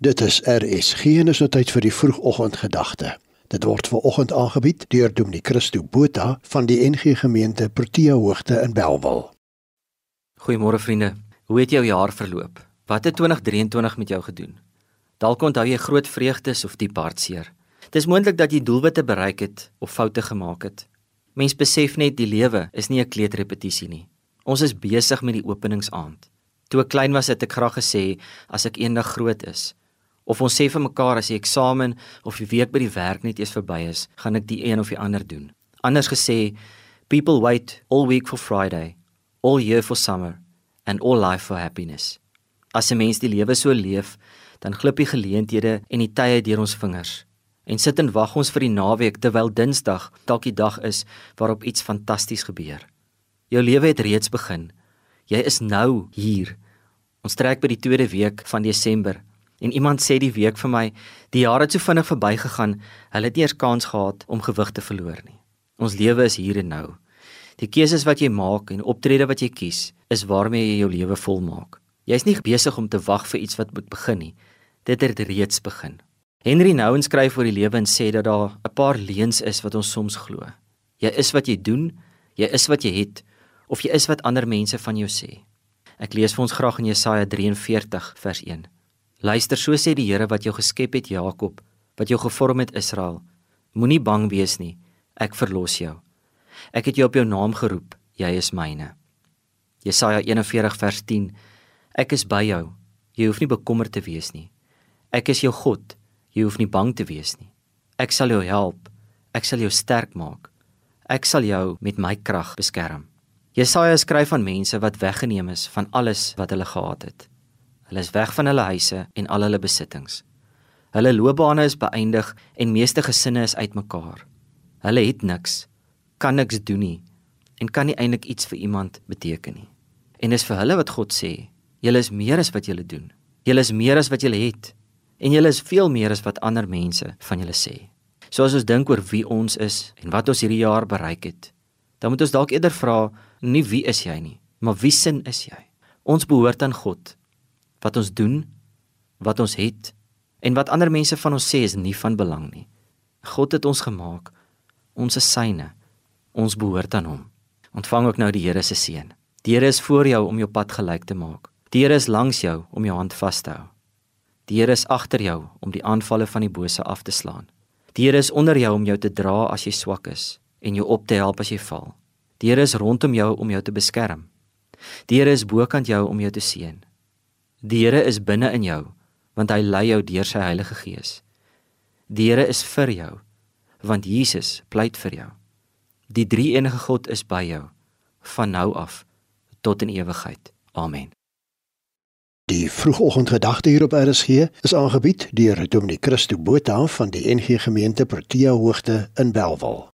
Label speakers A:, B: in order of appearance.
A: Dit is RSG en is nou tyd vir die vroegoggendgedagte. Dit word ver oggend aangebied deur Dominee Christo Botha van die NG Gemeente Protea Hoogte in Belwel.
B: Goeiemôre vriende. Hoe het jou jaar verloop? Wat het 2023 met jou gedoen? Dalk onthou jy groot vreugdes of diep hartseer. Dis moontlik dat jy doelwitte bereik het of foute gemaak het. Mens besef net die lewe is nie 'n kleedrepetisie nie. Ons is besig met die openingsaand. Toe ek klein was, het ek graag gesê as ek eendag groot is, Of ons sê vir mekaar as die eksamen of die week by die werk net eers verby is, gaan ek die een of die ander doen. Anders gesê, people wait all week for Friday, all year for summer and all life for happiness. As 'n mens die lewe so leef, dan glip die geleenthede en die tye deur ons vingers. En sit en wag ons vir die naweek terwyl Dinsdag dalk die dag is waarop iets fantasties gebeur. Jou lewe het reeds begin. Jy is nou hier. Ons trek by die tweede week van Desember En iemand sê die week vir my, die jare het so vinnig verbygegaan, hulle het nie eers kans gehad om gewig te verloor nie. Ons lewe is hier en nou. Die keuses wat jy maak en optrede wat jy kies, is waarmee jy jou lewe volmaak. Jy's nie besig om te wag vir iets wat moet begin nie. Dit het reeds begin. Henry Nouwen skryf oor die lewe en sê dat daar 'n paar leuns is wat ons soms glo. Jy is wat jy doen, jy is wat jy het of jy is wat ander mense van jou sê. Ek lees vir ons graag in Jesaja 43 vers 1. Luister, so sê die Here wat jou geskep het, Jakob, wat jou gevorm het, Israel. Moenie bang wees nie. Ek verlos jou. Ek het jou op jou naam geroep. Jy is myne. Jesaja 41 vers 10. Ek is by jou. Jy hoef nie bekommerd te wees nie. Ek is jou God. Jy hoef nie bang te wees nie. Ek sal jou help. Ek sal jou sterk maak. Ek sal jou met my krag beskerm. Jesaja skryf aan mense wat weggeneem is van alles wat hulle gehad het. Hulle is weg van hulle huise en al hulle besittings. Hulle loopbane is beëindig en meeste gesinne is uitmekaar. Hulle het niks, kan niks doen nie en kan nie eintlik iets vir iemand beteken nie. En dis vir hulle wat God sê, julle is meer as wat julle doen. Julle is meer as wat julle het en julle is veel meer as wat ander mense van julle sê. So as ons dink oor wie ons is en wat ons hierdie jaar bereik het, dan moet ons dalk eerder vra nie wie is jy nie, maar wie sin is jy? Ons behoort aan God wat ons doen, wat ons het en wat ander mense van ons sê is nie van belang nie. God het ons gemaak. Ons is syne. Ons behoort aan hom. Ontvang ook nou die Here se seën. Die Here is voor jou om jou pad gelyk te maak. Die Here is langs jou om jou hand vas te hou. Die Here is agter jou om die aanvalle van die bose af te slaan. Die Here is onder jou om jou te dra as jy swak is en jou op te help as jy val. Die Here is rondom jou om jou te beskerm. Die Here is bokant jou om jou te seën. Die Here is binne in jou, want hy lei jou deur sy Heilige Gees. Die Here is vir jou, want Jesus pleit vir jou. Die Drie-enige God is by jou van nou af tot in ewigheid. Amen.
A: Die vroegoggendgedagte hier op RSG is aangebied deur Dominee Christo Botha van die NG Gemeente Protea Hoogte in Belwel.